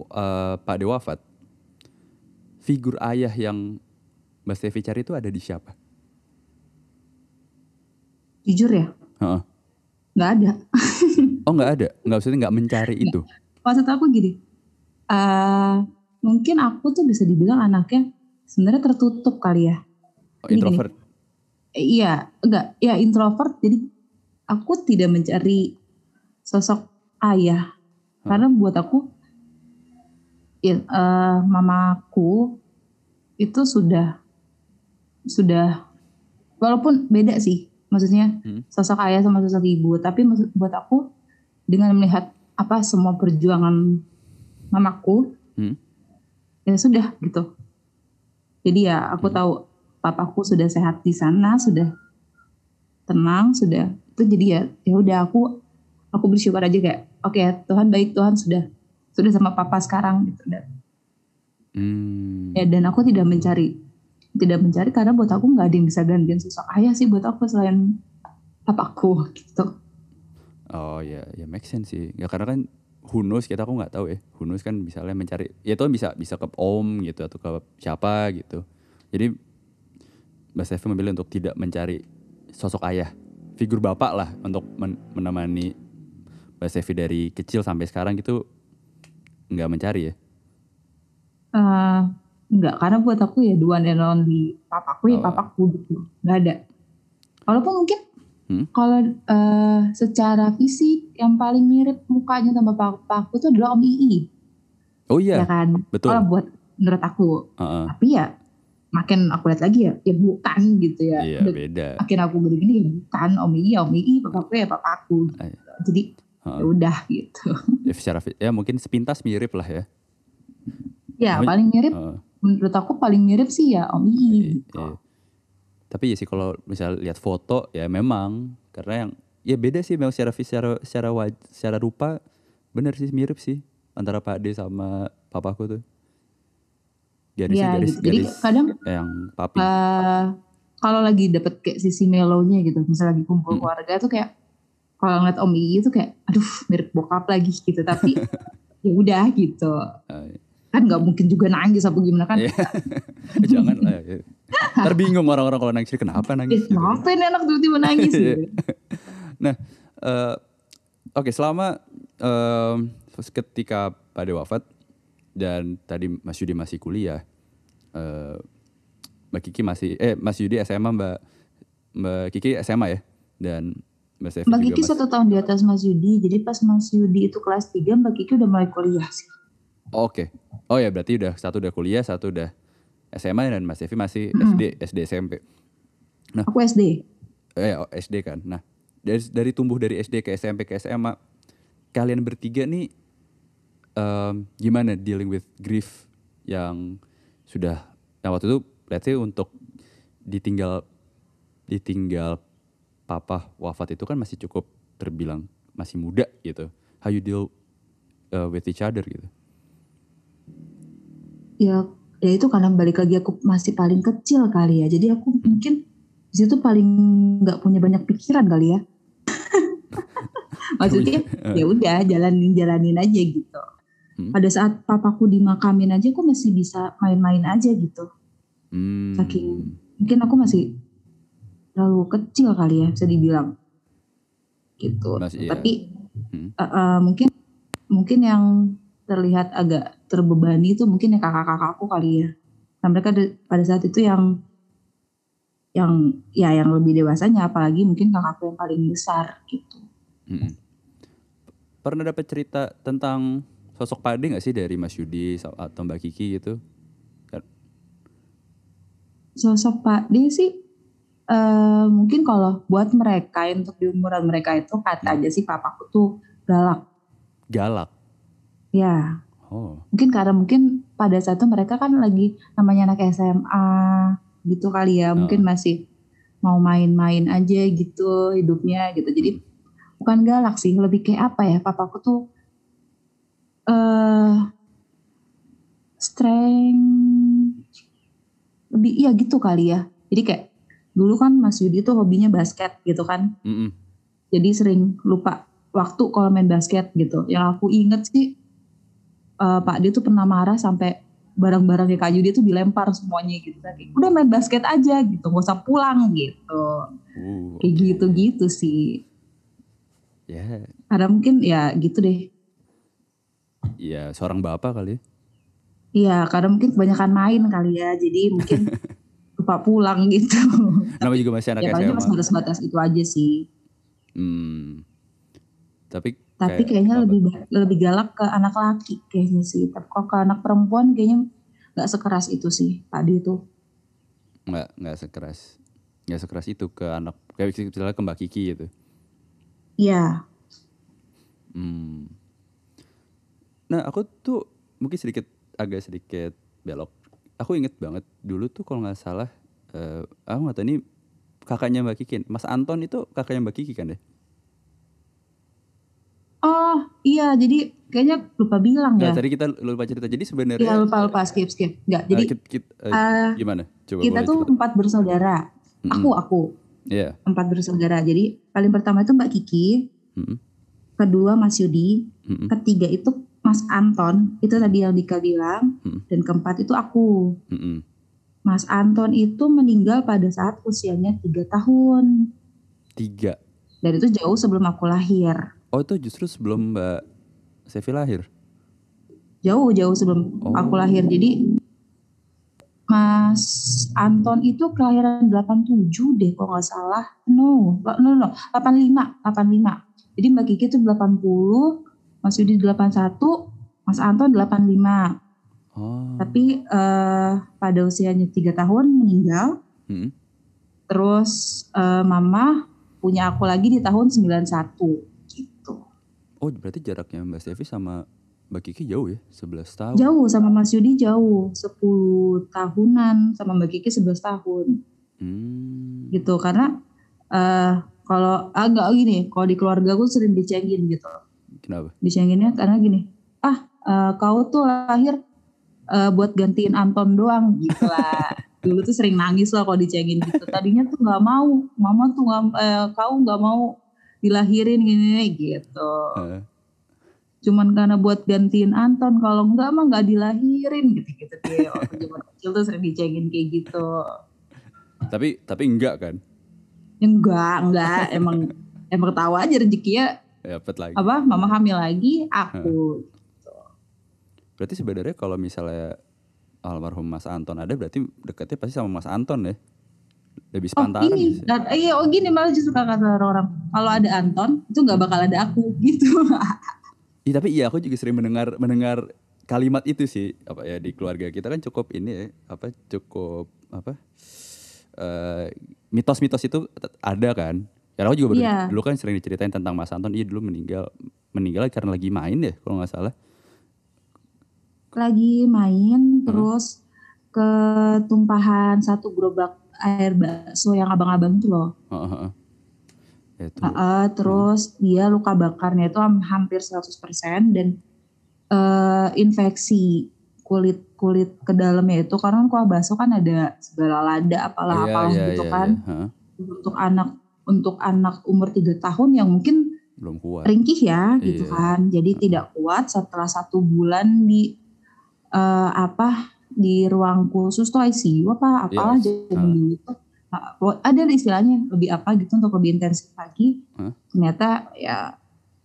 eh, Pak D wafat, figur ayah yang Mbak Stevi cari itu ada di siapa? jujur ya Heeh. nggak ada Oh nggak ada, nggak maksudnya nggak mencari itu. maksud aku gini eh mungkin aku tuh bisa dibilang anaknya sebenarnya tertutup kali ya Oh, Gini, introvert. iya enggak ya introvert jadi aku tidak mencari sosok ayah karena buat aku ya, eh, mamaku itu sudah sudah walaupun beda sih maksudnya Hmm. sosok ayah sama sosok ibu tapi maksud buat aku dengan melihat apa semua perjuangan mamaku Hmm. ya sudah gitu jadi ya aku tahu papaku sudah sehat di sana sudah tenang sudah itu jadi ya ya udah aku aku bersyukur aja kayak oke Tuhan baik Tuhan sudah sudah sama papa sekarang gitu dan Hmm. ya dan aku tidak mencari tidak mencari karena buat aku nggak ada yang bisa gantiin sosok ayah sih buat aku selain papaku gitu Oh ya, ya make sense sih. Ya karena kan who knows kita aku nggak tahu ya. Knows kan misalnya mencari ya itu bisa bisa ke om gitu atau ke siapa gitu. Jadi Mbak Stevi memilih untuk tidak mencari sosok ayah, figur bapak lah untuk men- menemani Mbak Stevi dari kecil sampai sekarang gitu nggak mencari ya. Eh, nggak karena buat aku ya dua and only papaku ya Oh. papaku gitu nggak ada walaupun mungkin Hmm? kalau eh, secara fisik yang paling mirip mukanya sama papaku itu adalah Om Ii Oh ya iya, kan betul. kalau buat menurut aku Heeh. tapi ya makin aku lihat lagi ya ya bukan gitu ya Iya Dan beda. makin aku gini-gini ya bukan Om Ii ya Om Ii papaku ya papaku gitu. Jadi Heeh. ya udah gitu Ya, secara ya mungkin sepintas mirip lah ya. ya paling mirip. Menurut aku paling mirip sih ya Om Iya, gitu iya. Tapi ya sih kalau misal lihat foto ya memang karena yang ya beda sih memang secara secara secara waj- secara rupa bener sih mirip sih antara Pak D sama papaku tuh. Garisnya Ya, garis gitu. Jadi garis kadang yang papi. eh kalau lagi dapet kayak sisi melonya gitu, misalnya lagi kumpul Hmm. keluarga tuh kayak kalau ngeliat Om Ii tuh kayak, aduh mirip bokap lagi gitu. Tapi ya udah gitu, Eh, kan nggak mungkin juga nangis apa gimana kan? Iya. Jangan lah. Ya. Ntar bingung orang-orang kalau nangis kenapa Eh, nangis. gitu. kenapa ini anak tiba-tiba nangis Iya. gitu? Nah, eh, oke selama em, ketika pada wafat dan tadi Mas Yudi masih kuliah, eh, Mbak Kiki masih, eh Mas Yudi SMA, Mbak Mbak Kiki SMA ya, dan Mbak Sevi Mbak Kiki satu tahun di atas Mas Yudi, jadi pas Mas Yudi itu kelas 3, Mbak Kiki udah mulai kuliah sih. Oke, oh ya berarti udah satu udah kuliah, satu udah SMA dan Mas Sevi masih Mm-mm. SD, SD SMP. Aku SD. eh oh, SD kan. Nah, dari dari tumbuh dari SD ke SMP ke SMA, kalian bertiga nih em, gimana dealing with grief yang sudah yang waktu itu let's say untuk ditinggal ditinggal papa wafat itu kan masih cukup terbilang masih muda gitu. How you deal uh, with each other gitu. Ya, ya itu karena balik lagi aku masih paling kecil kali ya. Jadi aku mungkin di situ paling nggak punya banyak pikiran kali ya. Maksudnya ya udah jalanin jalanin aja gitu. Hmm. Pada saat papaku dimakamin aja aku masih bisa main-main aja gitu. Hmm. Saking- Mungkin aku masih terlalu kecil kali ya bisa dibilang gitu. Masih, iya. Tapi Hmm. eh, eh, mungkin mungkin yang terlihat agak terbebani itu mungkin ya kakak-kakakku kali ya. Nah mereka de- pada saat itu yang yang ya yang lebih dewasanya apalagi mungkin kakakku yang paling besar gitu. Mm-mm. Pernah dapat cerita tentang sosok Pak Ade nggak sih dari Mas Yudi atau Mbak Kiki gitu? Sosok Pak D sih eh, mungkin kalau buat mereka untuk di umuran mereka itu kata aja sih papaku tuh galak. Galak. Ya Oh. mungkin karena mungkin pada saat itu mereka kan lagi namanya anak SMA gitu kali ya mungkin masih mau main-main aja gitu hidupnya gitu jadi bukan galak sih lebih kayak apa ya papaku tuh eh strength lebih iya gitu kali ya jadi kayak dulu kan Mas Yudi tuh hobinya basket gitu kan Mm-mm. jadi sering lupa waktu kalau main basket gitu. Yang aku inget sih eh, Pak dia tuh pernah marah sampai barang-barangnya Kak Yudi tuh dilempar semuanya gitu. Tadi udah main basket aja gitu, gak usah pulang gitu. Uh, Kayak gitu-gitu sih. ya, Karena mungkin ya gitu deh. ya seorang bapak kali. ya. Iya, karena mungkin kebanyakan main kali ya. Jadi mungkin lupa pulang gitu. Nama juga masih anak ya paling SMA. pas batas-batas itu aja sih. Hmm. Tapi Tapi kayak kayaknya apa? lebih lebih galak ke anak laki kayaknya sih. Tapi kalau ke anak perempuan kayaknya nggak sekeras itu sih Pak Adi itu. nggak nggak sekeras nggak sekeras itu ke anak kayak misalnya ke Mbak Kiki gitu. Iya. Hmm. Nah aku tuh mungkin sedikit agak sedikit belok. Aku inget banget dulu tuh kalau nggak salah, eh aku nggak tahu ini kakaknya Mbak Kiki. Mas Anton itu kakaknya Mbak Kiki kan deh? Oh iya jadi kayaknya lupa bilang Nggak, ya. tadi kita lupa cerita. Jadi sebenarnya Iya lupa lupa skip skip. Nggak eh, jadi kit- kit- eh, eh, gimana? Coba kita tuh cerita. empat bersaudara. Mm-mm. Aku aku Iya. empat bersaudara. Jadi paling pertama itu Mbak Kiki, Mm-mm. kedua Mas Yudi, Mm-mm. ketiga itu Mas Anton, itu tadi yang Dika bilang, Mm. dan keempat itu aku. Mm-mm. Mas Anton itu meninggal pada saat usianya tiga tahun. Tiga. Dan itu jauh sebelum aku lahir. Oh itu justru sebelum Mbak Sevi lahir. Jauh jauh sebelum Oh. aku lahir. Jadi Mas Anton itu kelahiran 87 deh kalau nggak salah. No, no, no, 85, 85. Jadi Mbak Kiki itu 80, Mas Yudi 81, Mas Anton 85. Oh. Tapi eh, pada usianya tiga tahun meninggal. Mm-mm. Terus eh, Mama punya aku lagi di tahun 91 gitu. Oh berarti jaraknya Mbak Sevi sama Mbak Kiki jauh ya? 11 tahun. Jauh sama Mas Yudi jauh, 10 tahunan sama Mbak Kiki 11 tahun Hmm. gitu. Karena eh kalau agak gini, kalau di keluarga aku sering dicengin gitu. Kenapa? Dicenginnya karena gini, ah eh, kau tuh lahir eh, buat gantiin Anton doang gitu lah. Dulu tuh sering nangis lah kalau dicengin gitu. Tadinya tuh nggak mau, mama tuh nggak, eh, kau nggak mau dilahirin gini gitu. Eh, cuman karena buat gantiin Anton kalau enggak mah nggak dilahirin gitu-gitu deh waktu zaman kecil tuh sering dicengin kayak gitu tapi tapi enggak kan? enggak enggak emang emang tahu aja rezekinya Ya, Dapat lagi. apa mama hamil lagi aku Berarti sebenarnya kalau misalnya almarhum Mas Anton ada berarti dekatnya pasti sama Mas Anton ya? Lebih oh sepantaran ini iya oh gini malah justru kata orang. Kalau ada Anton itu nggak bakal ada aku gitu. Iya tapi iya aku juga sering mendengar mendengar kalimat itu sih. Apa ya di keluarga kita kan cukup ini ya apa cukup apa eh, mitos-mitos itu tet- ada kan. Ya aku juga baru- Iya. dulu kan sering diceritain tentang Mas Anton. Iya dulu meninggal meninggal karena lagi main ya kalau nggak salah. lagi main terus ketumpahan satu gerobak air bakso yang abang-abang itu loh heeh. Ya, itu. Heeh, terus dia luka bakarnya itu ham- hampir 100% dan eh, infeksi kulit kulit ke dalamnya itu karena kuah bakso kan ada segala lada apalah Iya, apalah iya, gitu iya, kan iya. Heeh. untuk anak untuk anak umur tiga tahun yang mungkin belum kuat. ringkih ya gitu Iya. kan jadi tidak kuat setelah satu bulan di eh, apa di ruang khusus tuh ICU apa apalah Iya, zaman dulu itu ada istilahnya lebih apa gitu untuk lebih intensif lagi Hah? ternyata ya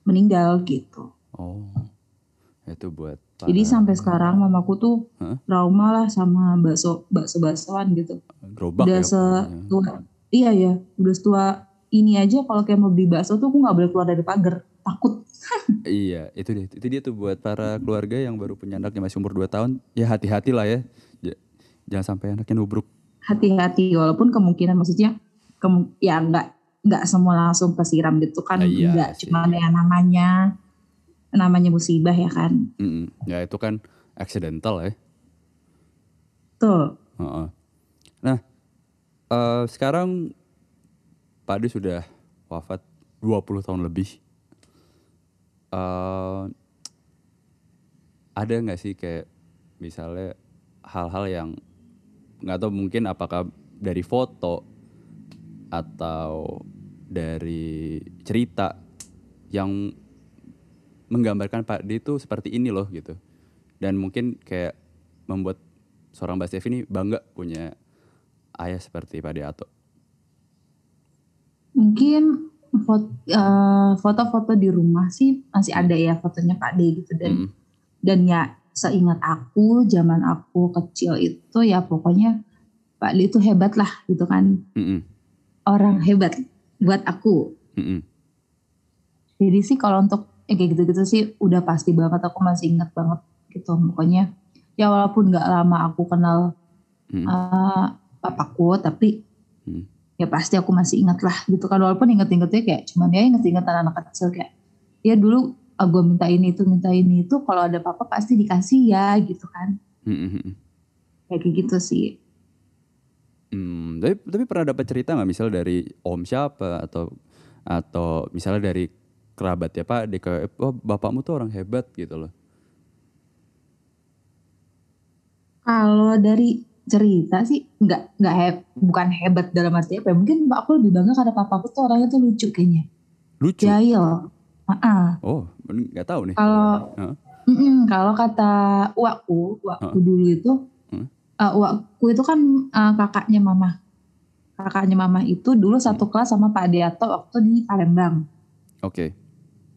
meninggal gitu Oh. Itu buat jadi para sampai sekarang mamaku tuh Hah? trauma lah sama bakso bakso baksoan gitu gerobak udah ya. setua iya ya udah setua ini aja kalau kayak mau beli bakso tuh aku nggak boleh keluar dari pagar takut Iya, itu dia. Itu dia tuh buat para keluarga yang baru punya anak yang masih umur 2 tahun, ya hati-hati lah ya. Ja- Jangan sampai anaknya nubruk. hati-hati walaupun kemungkinan maksudnya kemu- ya nggak nggak semua langsung kesiram gitu kan iya nggak sih. cuma ya namanya namanya musibah ya kan Mm-mm. Ya itu kan accidental ya. tuh Heeh. Nah, eh, sekarang Pak Ade sudah wafat 20 tahun lebih. Eh, ada nggak sih kayak misalnya hal-hal yang nggak tahu mungkin apakah dari foto atau dari cerita yang menggambarkan Pak D itu seperti ini loh gitu dan mungkin kayak membuat seorang Mbak Stevi ini bangga punya ayah seperti Pak D Ato. mungkin foto-foto di rumah sih masih ada ya fotonya Pak D gitu dan Mm-mm. dan ya seingat aku zaman aku kecil itu ya pokoknya Pak D itu hebat lah gitu kan Mm-mm. orang hebat buat aku Mm-mm. jadi sih kalau untuk ya kayak gitu-gitu sih udah pasti banget aku masih ingat banget gitu pokoknya ya walaupun nggak lama aku kenal Mm. eh, papaku tapi Hmm. Ya pasti aku masih ingat lah gitu kan walaupun inget-ingetnya kayak cuman ya inget-ingetan anak kecil kayak ya dulu ah, gue minta ini itu minta ini itu kalau ada apa-apa pasti dikasih ya gitu kan Mm-mm. kayak gitu sih Hmm, tapi tapi pernah dapat cerita nggak misal dari om siapa atau atau misalnya dari kerabat ya pak, kayak oh bapakmu tuh orang hebat gitu loh. kalau dari cerita sih nggak nggak heb, bukan hebat dalam arti apa ya. mungkin aku lebih bangga karena papaku tuh orangnya tuh lucu kayaknya Lucu. jahil Ah, Oh, nggak tahu nih. kalau. Mm-mm, kalau kata uakku, uakku dulu itu, Hmm. uh, uakku itu kan uh, kakaknya mama. Kakaknya mama itu dulu satu kelas sama Pak Deato waktu di Palembang. Oke.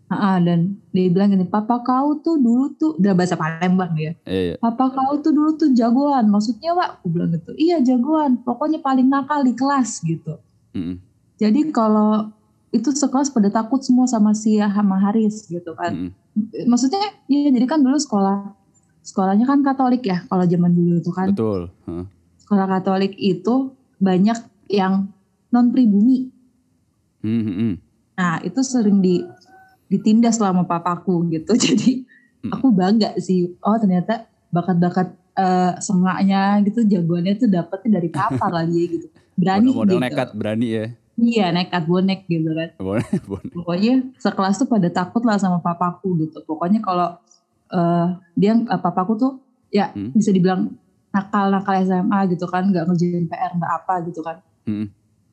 Ah, dan dia bilang gini, papa kau tuh dulu tuh, udah bahasa Palembang ya. Iya, iya. Papa kau tuh dulu tuh jagoan. Maksudnya Wak, aku bilang gitu. Iya jagoan, pokoknya paling nakal di kelas gitu. Mm-mm. Jadi kalau itu sekelas pada takut semua sama si sama Haris gitu kan. Mm-mm. maksudnya ya jadi kan dulu sekolah sekolahnya kan Katolik ya kalau zaman dulu itu kan Betul. Heeh. sekolah Katolik itu banyak yang non pribumi Hmm, hmm, hmm. nah itu sering di ditindas selama papaku gitu jadi Hmm. aku bangga sih oh ternyata bakat-bakat eh, sengaknya gitu jagoannya tuh dapetnya dari papa kali ya gitu berani Modal gitu nekat, berani ya. iya nekat bonek gitu kan Boleh, boleh. pokoknya sekelas tuh pada takut lah sama papaku gitu pokoknya kalau eh, dia eh, papaku tuh ya Hmm. bisa dibilang nakal nakal SMA gitu kan nggak ngerjain PR nggak apa gitu kan Hmm.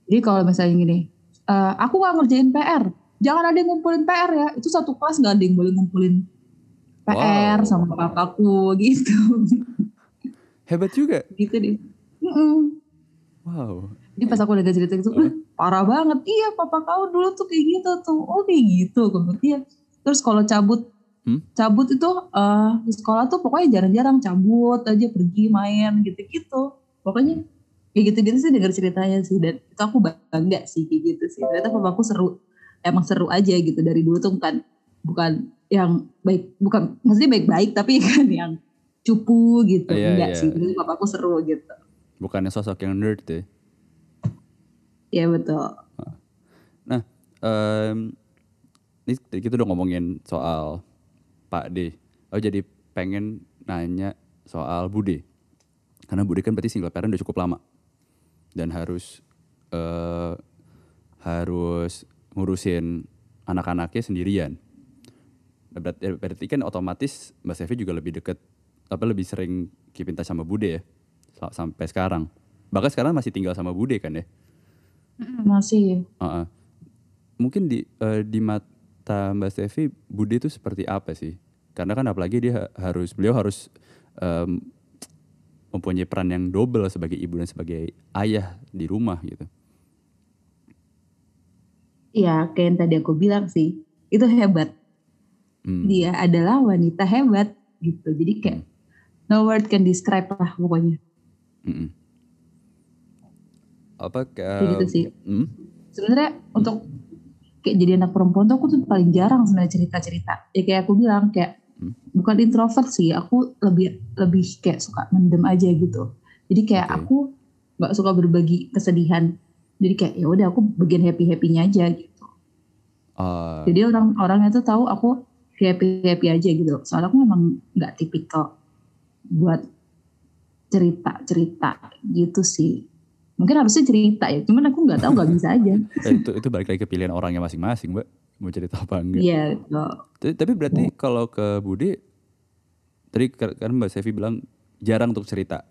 jadi kalau misalnya gini eh, aku nggak ngerjain PR jangan ada yang ngumpulin PR ya itu satu kelas nggak ada yang boleh ngumpulin PR Wow. sama papaku gitu Hebat juga. gitu deh Mm-mm. Wow. Jadi pas aku udah cerita gitu, "Wah, parah banget. Iya, papa kau dulu tuh kayak gitu tuh. Oh kayak gitu. Kemudian terus kalau cabut, Hmm? cabut itu eh, di sekolah tuh pokoknya jarang-jarang cabut aja pergi main gitu-gitu. Pokoknya kayak gitu-gitu sih dengar ceritanya sih dan itu aku bangga sih kayak gitu sih. Ternyata papaku seru, emang seru aja gitu dari dulu tuh bukan bukan yang baik, bukan maksudnya baik-baik tapi kan yang cupu gitu. Iya, Enggak iya. sih, dulu papaku seru gitu. Bukannya sosok yang nerd ya. Iya betul. Em, ini tadi kita udah ngomongin soal Pak D. Oh jadi pengen nanya soal Bude. Karena Bude kan berarti single parent udah cukup lama. Dan harus eh harus ngurusin anak-anaknya sendirian. Berarti, berarti kan otomatis Mbak Sevi juga lebih deket, apa lebih sering keep in touch sama Bude ya? Sa- Sampai sekarang. Bahkan sekarang masih tinggal sama Bude kan ya? Masih. Heeh. Mungkin di eh, di mata Mbak Stevi Bude itu seperti apa sih? Karena kan apalagi dia ha- harus beliau harus em, mempunyai peran yang double sebagai ibu dan sebagai ayah di rumah gitu. Iya, kayak yang tadi aku bilang sih, itu hebat. Hmm. Dia adalah wanita hebat gitu. Jadi kayak no word can describe lah pokoknya. Mm-mm. Apa Kayak gitu sih. Hmm? Sebenarnya untuk kayak jadi anak perempuan tuh aku tuh paling jarang sebenarnya cerita-cerita. Ya kayak aku bilang kayak Hmm. bukan introvert sih, aku lebih lebih kayak suka mendem aja gitu. Jadi kayak Oke. aku nggak suka berbagi kesedihan. Jadi kayak ya udah aku bagian happy happynya aja gitu. Ah, Jadi orang orangnya tuh tahu aku happy happy aja gitu. Soalnya aku memang nggak tipikal buat cerita cerita gitu sih. Mungkin harusnya cerita ya, cuman aku nggak tahu nggak bisa aja. eh, itu itu balik lagi ke pilihan orangnya masing-masing, Mbak. Mau cerita apa enggak? Iya, gitu. Tapi, tapi berarti kalau ke Bude tadi kan Mbak Sevi bilang jarang untuk cerita.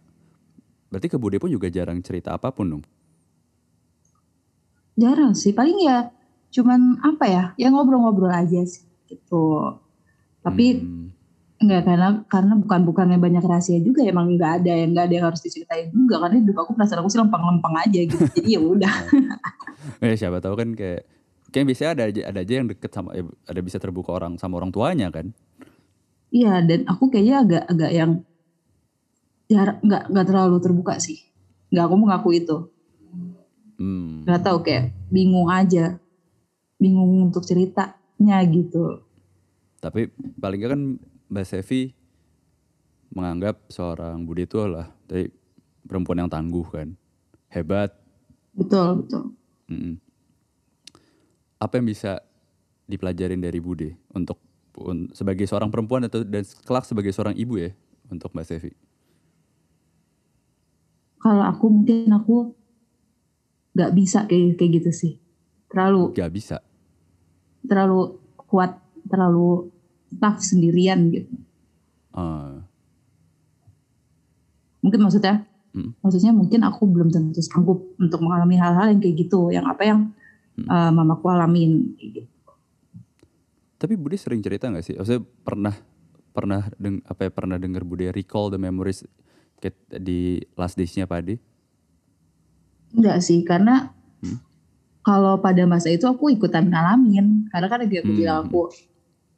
Berarti ke Bude pun juga jarang cerita apa pun dong. Jarang sih. Paling ya cuman apa ya, ya ngobrol-ngobrol aja sih gitu. Tapi Hmm. enggak karena karena bukan bukannya banyak rahasia juga emang nggak ada yang nggak ada yang harus diceritain juga karena hidup aku perasaan aku sih lempeng-lempeng aja gitu. Jadi ya udah. Eh siapa tahu kan kayak kayak biasanya ada aja ada aja yang deket sama eh, ada bisa terbuka orang sama orang tuanya kan. Iya dan aku kayaknya agak agak yang jarang nggak nggak terlalu terbuka sih. nggak aku mengaku itu Hmm. tahu kayak bingung aja bingung untuk ceritanya gitu Tapi paling nggak kan Mbak Sevi menganggap seorang Budi itu adalah dari perempuan yang tangguh kan, hebat. betul betul Mm-mm. Apa yang bisa dipelajarin dari Budi untuk un- sebagai seorang perempuan atau dan kelak sebagai seorang ibu ya untuk Mbak Sevi? kalau aku mungkin aku nggak bisa kayak kayak gitu sih terlalu Gak bisa. terlalu kuat terlalu tough sendirian gitu Ah, mungkin maksudnya Mm. maksudnya mungkin aku belum tentu sanggup untuk mengalami hal-hal yang kayak gitu yang apa yang Mm. uh, mamaku alamin gitu. tapi Budi sering cerita nggak sih? Maksudnya pernah pernah deng, apa ya pernah dengar Budi recall the memories di last days-nya Padi? Enggak sih karena Hmm. kalau pada masa itu aku ikutan ngalamin karena kan dia aku Hmm. bilang aku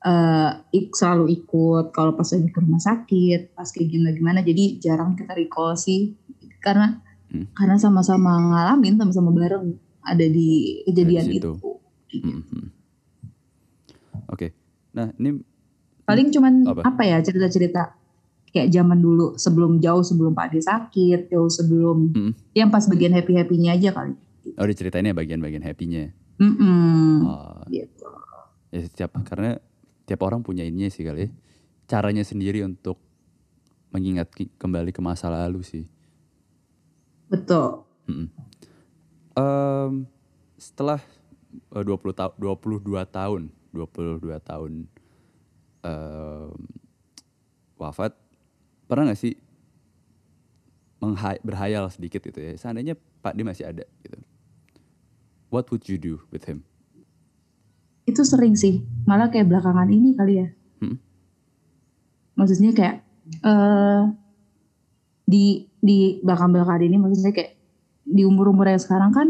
uh, ik- selalu ikut kalau pas lagi ke rumah sakit pas kayak gimana gimana jadi jarang kita recall sih karena Hmm. karena sama-sama ngalamin sama-sama bareng ada di kejadian Ada di situ. itu Mhm. Oke, nah ini paling cuman Apa? apa, ya cerita-cerita kayak zaman dulu sebelum jauh sebelum Pak Ade sakit jauh sebelum Mm. yang pas bagian happy happynya aja kali oh diceritainnya bagian-bagian happy-nya. Mm-mm, Oh, gitu ya setiap karena tiap orang punya ininya sih kali ya. Caranya sendiri untuk mengingat kembali ke masa lalu sih. betul Mm-mm. Em, setelah eh, 20 tahun 22 tahun 22 tahun em, wafat pernah nggak sih berhayal sedikit gitu ya? Seandainya Pak D masih ada gitu. What would you do with him? Itu sering sih. Malah kayak belakangan ini kali ya. Hmm. maksudnya kayak eh di di belakang belakangan ini maksudnya kayak di umur umur yang sekarang kan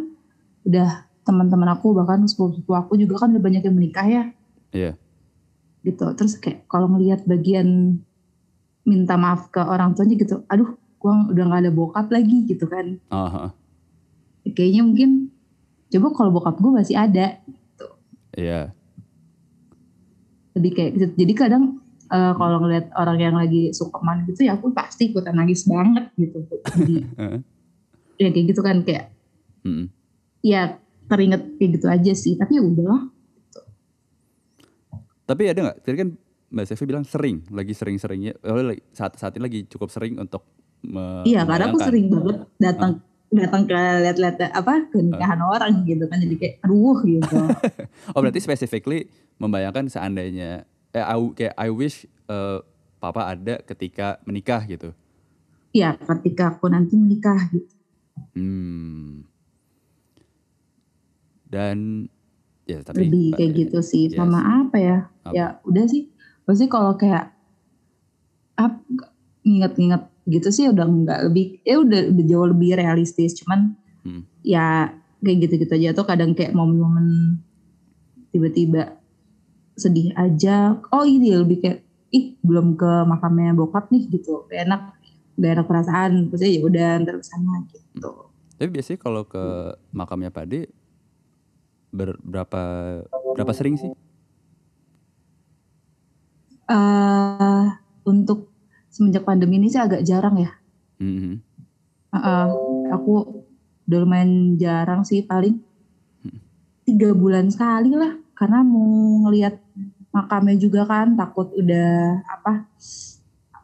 udah teman-teman aku bahkan sepupu aku juga kan udah banyak yang menikah ya. Iya. Gitu. Terus kayak kalau ngelihat bagian minta maaf ke orang tuanya gitu aduh gua udah nggak ada bokap lagi gitu kan Aha. kayaknya mungkin coba kalau bokap gue masih ada Iya lebih kayak gitu. jadi kadang eh, kalau ngelihat orang yang lagi sukaman gitu ya aku pasti ikutan nangis banget gitu jadi ya kayak gitu kan kayak Mm-mm. ya teringet kayak gitu aja sih tapi ya udahlah Tapi ada nggak? Tadi kan Mbak Sevi bilang sering, lagi sering-seringnya. Oh, saat saat ini lagi cukup sering untuk iya karena aku sering banget datang datang ke lihat-lihat apa ke nikahan orang gitu kan jadi kayak aduh gitu Oh berarti specifically membayangkan seandainya, eh I, kayak I wish eh, Papa ada ketika menikah gitu. ya ketika aku nanti menikah gitu Hmm. Dan ya tapi lebih kayak gitu sih Yes. sama apa ya Apa? ya udah sih pasti kalau kayak ap inget-inget gitu sih udah nggak lebih ya udah udah jauh lebih realistis. Cuman Hmm. ya kayak gitu-gitu aja. Tuh kadang kayak momen-momen tiba-tiba sedih aja. Oh ini lebih kayak ih belum ke makamnya bokap nih gitu. Gak enak gak enak perasaan. Terus ya udah ntar ke sana gitu. Tapi biasanya kalau ke makamnya ber- berapa berapa sering sih? Eh untuk semenjak pandemi ini sih agak jarang ya Mhm. Uh-uh, aku udah lumayan jarang sih paling tiga bulan sekali lah karena mau ngelihat makamnya juga kan takut udah apa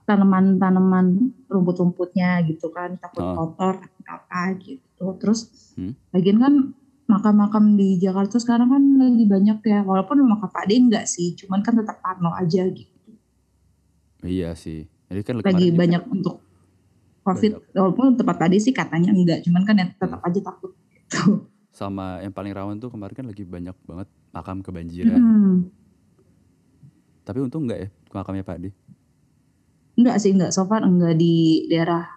tanaman-tanaman rumput-rumputnya gitu kan takut Oh. kotor apa gitu terus Hmm. lagian kan makam-makam di Jakarta sekarang kan lagi banyak ya walaupun makam Pak enggak sih cuman kan tetap Parno aja gitu Iya sih. Jadi kan lagi banyak untuk covid walaupun tempat tadi sih katanya enggak cuman kan ya tetap aja takut gitu sama yang paling rawan tuh kemarin kan lagi banyak banget makam kebanjiran. Hmm. Tapi untung enggak ya makamnya Pak Ade. enggak sih enggak so far enggak di daerah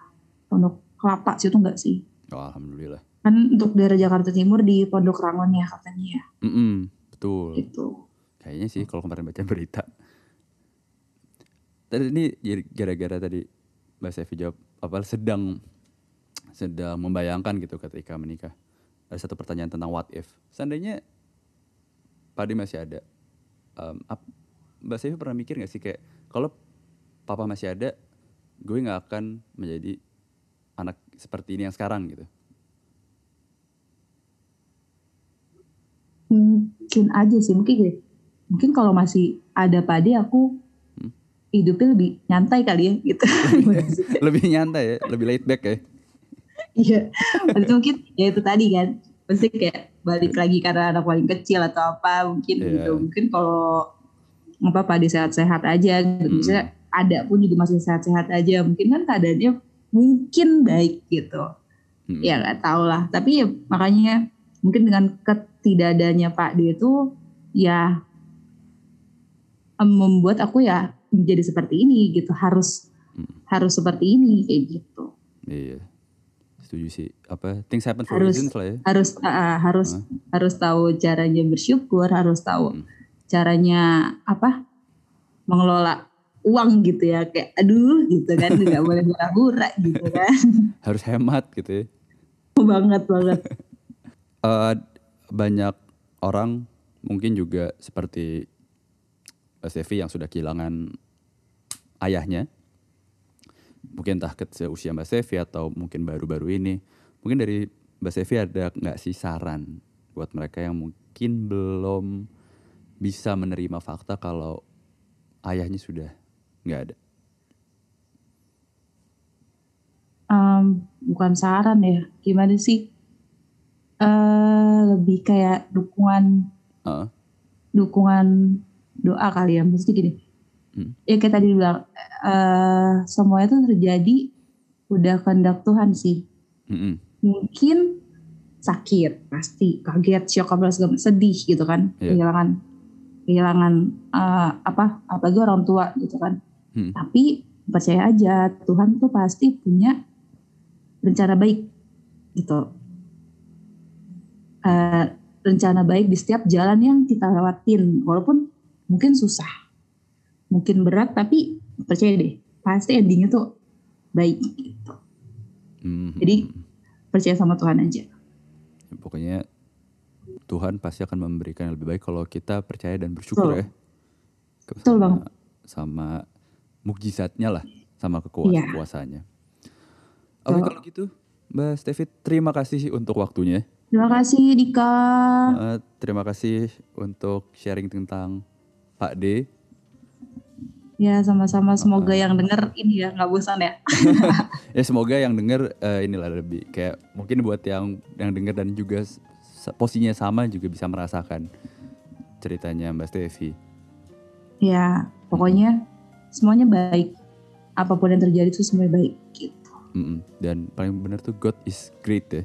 Pondok Kelapa sih itu enggak sih Oh, alhamdulillah. Kan untuk daerah Jakarta Timur di Pondok Rangon ya katanya ya Mm-mm, betul. gitu Kayaknya sih kalau kemarin baca berita. Tadi ini gara-gara tadi Mbak Sevi jawab apa sedang sedang membayangkan gitu ketika menikah. Ada satu pertanyaan tentang what if. Seandainya Pak Ade masih ada, um, ap- Mbak Sevi pernah mikir gak sih kayak kalau Papa masih ada, gue nggak akan menjadi anak seperti ini yang sekarang gitu. Mungkin aja sih, mungkin gini. Mungkin kalau masih ada pade aku Hmm. hidupnya lebih nyantai kali ya gitu. lebih nyantai ya, lebih laid back ya. Iya. Berarti mungkin ya itu tadi kan. Pasti kayak balik lagi karena anak paling kecil atau apa mungkin Iya. gitu. Mungkin kalau apa pade sehat-sehat aja gitu. Hmm. Misalnya ada pun juga masih sehat-sehat aja. Mungkin kan keadaannya mungkin baik gitu. Hmm. Ya nggak tahu lah. Tapi ya makanya mungkin dengan ketidakadanya Pak D itu ya em, membuat aku ya menjadi seperti ini gitu. Harus Hmm. harus seperti ini kayak gitu. Iya. Setuju sih. Apa things happen for Harus- reasons lah ya. Harus ah, harus Hah? harus tahu caranya bersyukur, harus tahu Hmm. caranya apa mengelola uang gitu ya kayak aduh gitu kan nggak boleh hura-hura gitu kan Harus hemat gitu ya. banget banget Eh, banyak orang mungkin juga seperti Mbak Sevi yang sudah kehilangan ayahnya. Mungkin entah ke seusia Mbak Sevi atau mungkin baru-baru ini. Mungkin dari Mbak Sevi ada nggak sih saran buat mereka yang mungkin belum bisa menerima fakta kalau ayahnya sudah nggak ada. Em, bukan saran ya gimana sih eh lebih kayak dukungan Heeh. dukungan doa kali ya maksudnya gini Hmm. ya kayak tadi bilang eh semuanya itu terjadi udah kehendak Tuhan sih Mm-mm. mungkin sakit pasti kaget shock apa segala sedih gitu kan Iya. kehilangan kehilangan eh, apa apalagi orang tua gitu kan Hmm. tapi percaya aja Tuhan tuh pasti punya rencana baik gitu Eh, rencana baik di setiap jalan yang kita lewatin walaupun mungkin susah mungkin berat tapi percaya deh pasti endingnya tuh baik gitu Mhm. Jadi, percaya sama Tuhan aja Pokoknya Tuhan pasti akan memberikan yang lebih baik kalau kita percaya dan bersyukur Betul. ya. Ke- Betul, sama, Bang. Sama mukjizatnya lah, sama kekuasaan Iya. kuasanya. Oke Betul. kalau gitu, Mbak Stevi terima kasih untuk waktunya. Terima kasih Dika Eh, terima kasih untuk sharing tentang Pak D. ya sama-sama semoga yang denger ini ya nggak bosan ya Ya semoga yang denger eh, inilah lebih kayak mungkin buat yang yang denger dan juga posisinya sama juga bisa merasakan ceritanya Mbak Stevi. ya pokoknya semuanya baik apa pun yang terjadi itu semuanya baik gitu Mm-mm. Dan paling benar tuh God is great ya.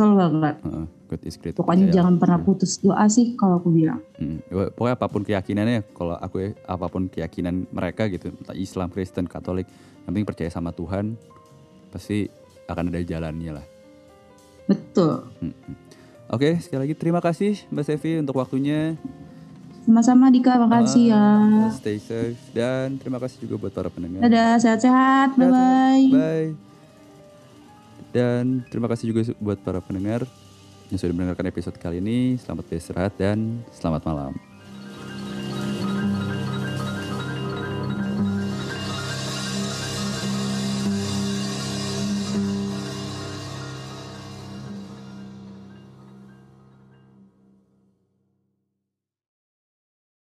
Betul banget Heeh, God is great. pokoknya Percaya. jangan pernah putus doa sih kalau aku bilang Mm. Ya, Pokoknya apa pun keyakinannya, kalau aku ya, apa pun keyakinan mereka gitu, entah Islam, Kristen, Katolik, yang penting percaya sama Tuhan, pasti akan ada jalannya lah. betul Mm-mm. Oke, sekali lagi terima kasih Mbak Sevi untuk waktunya. sama-sama Dika makasih ya Stay safe dan terima kasih juga buat para pendengar. dadah sehat-sehat bye bye Bye. Dan terima kasih juga buat para pendengar yang sudah mendengarkan episode kali ini. Selamat beristirahat dan selamat malam.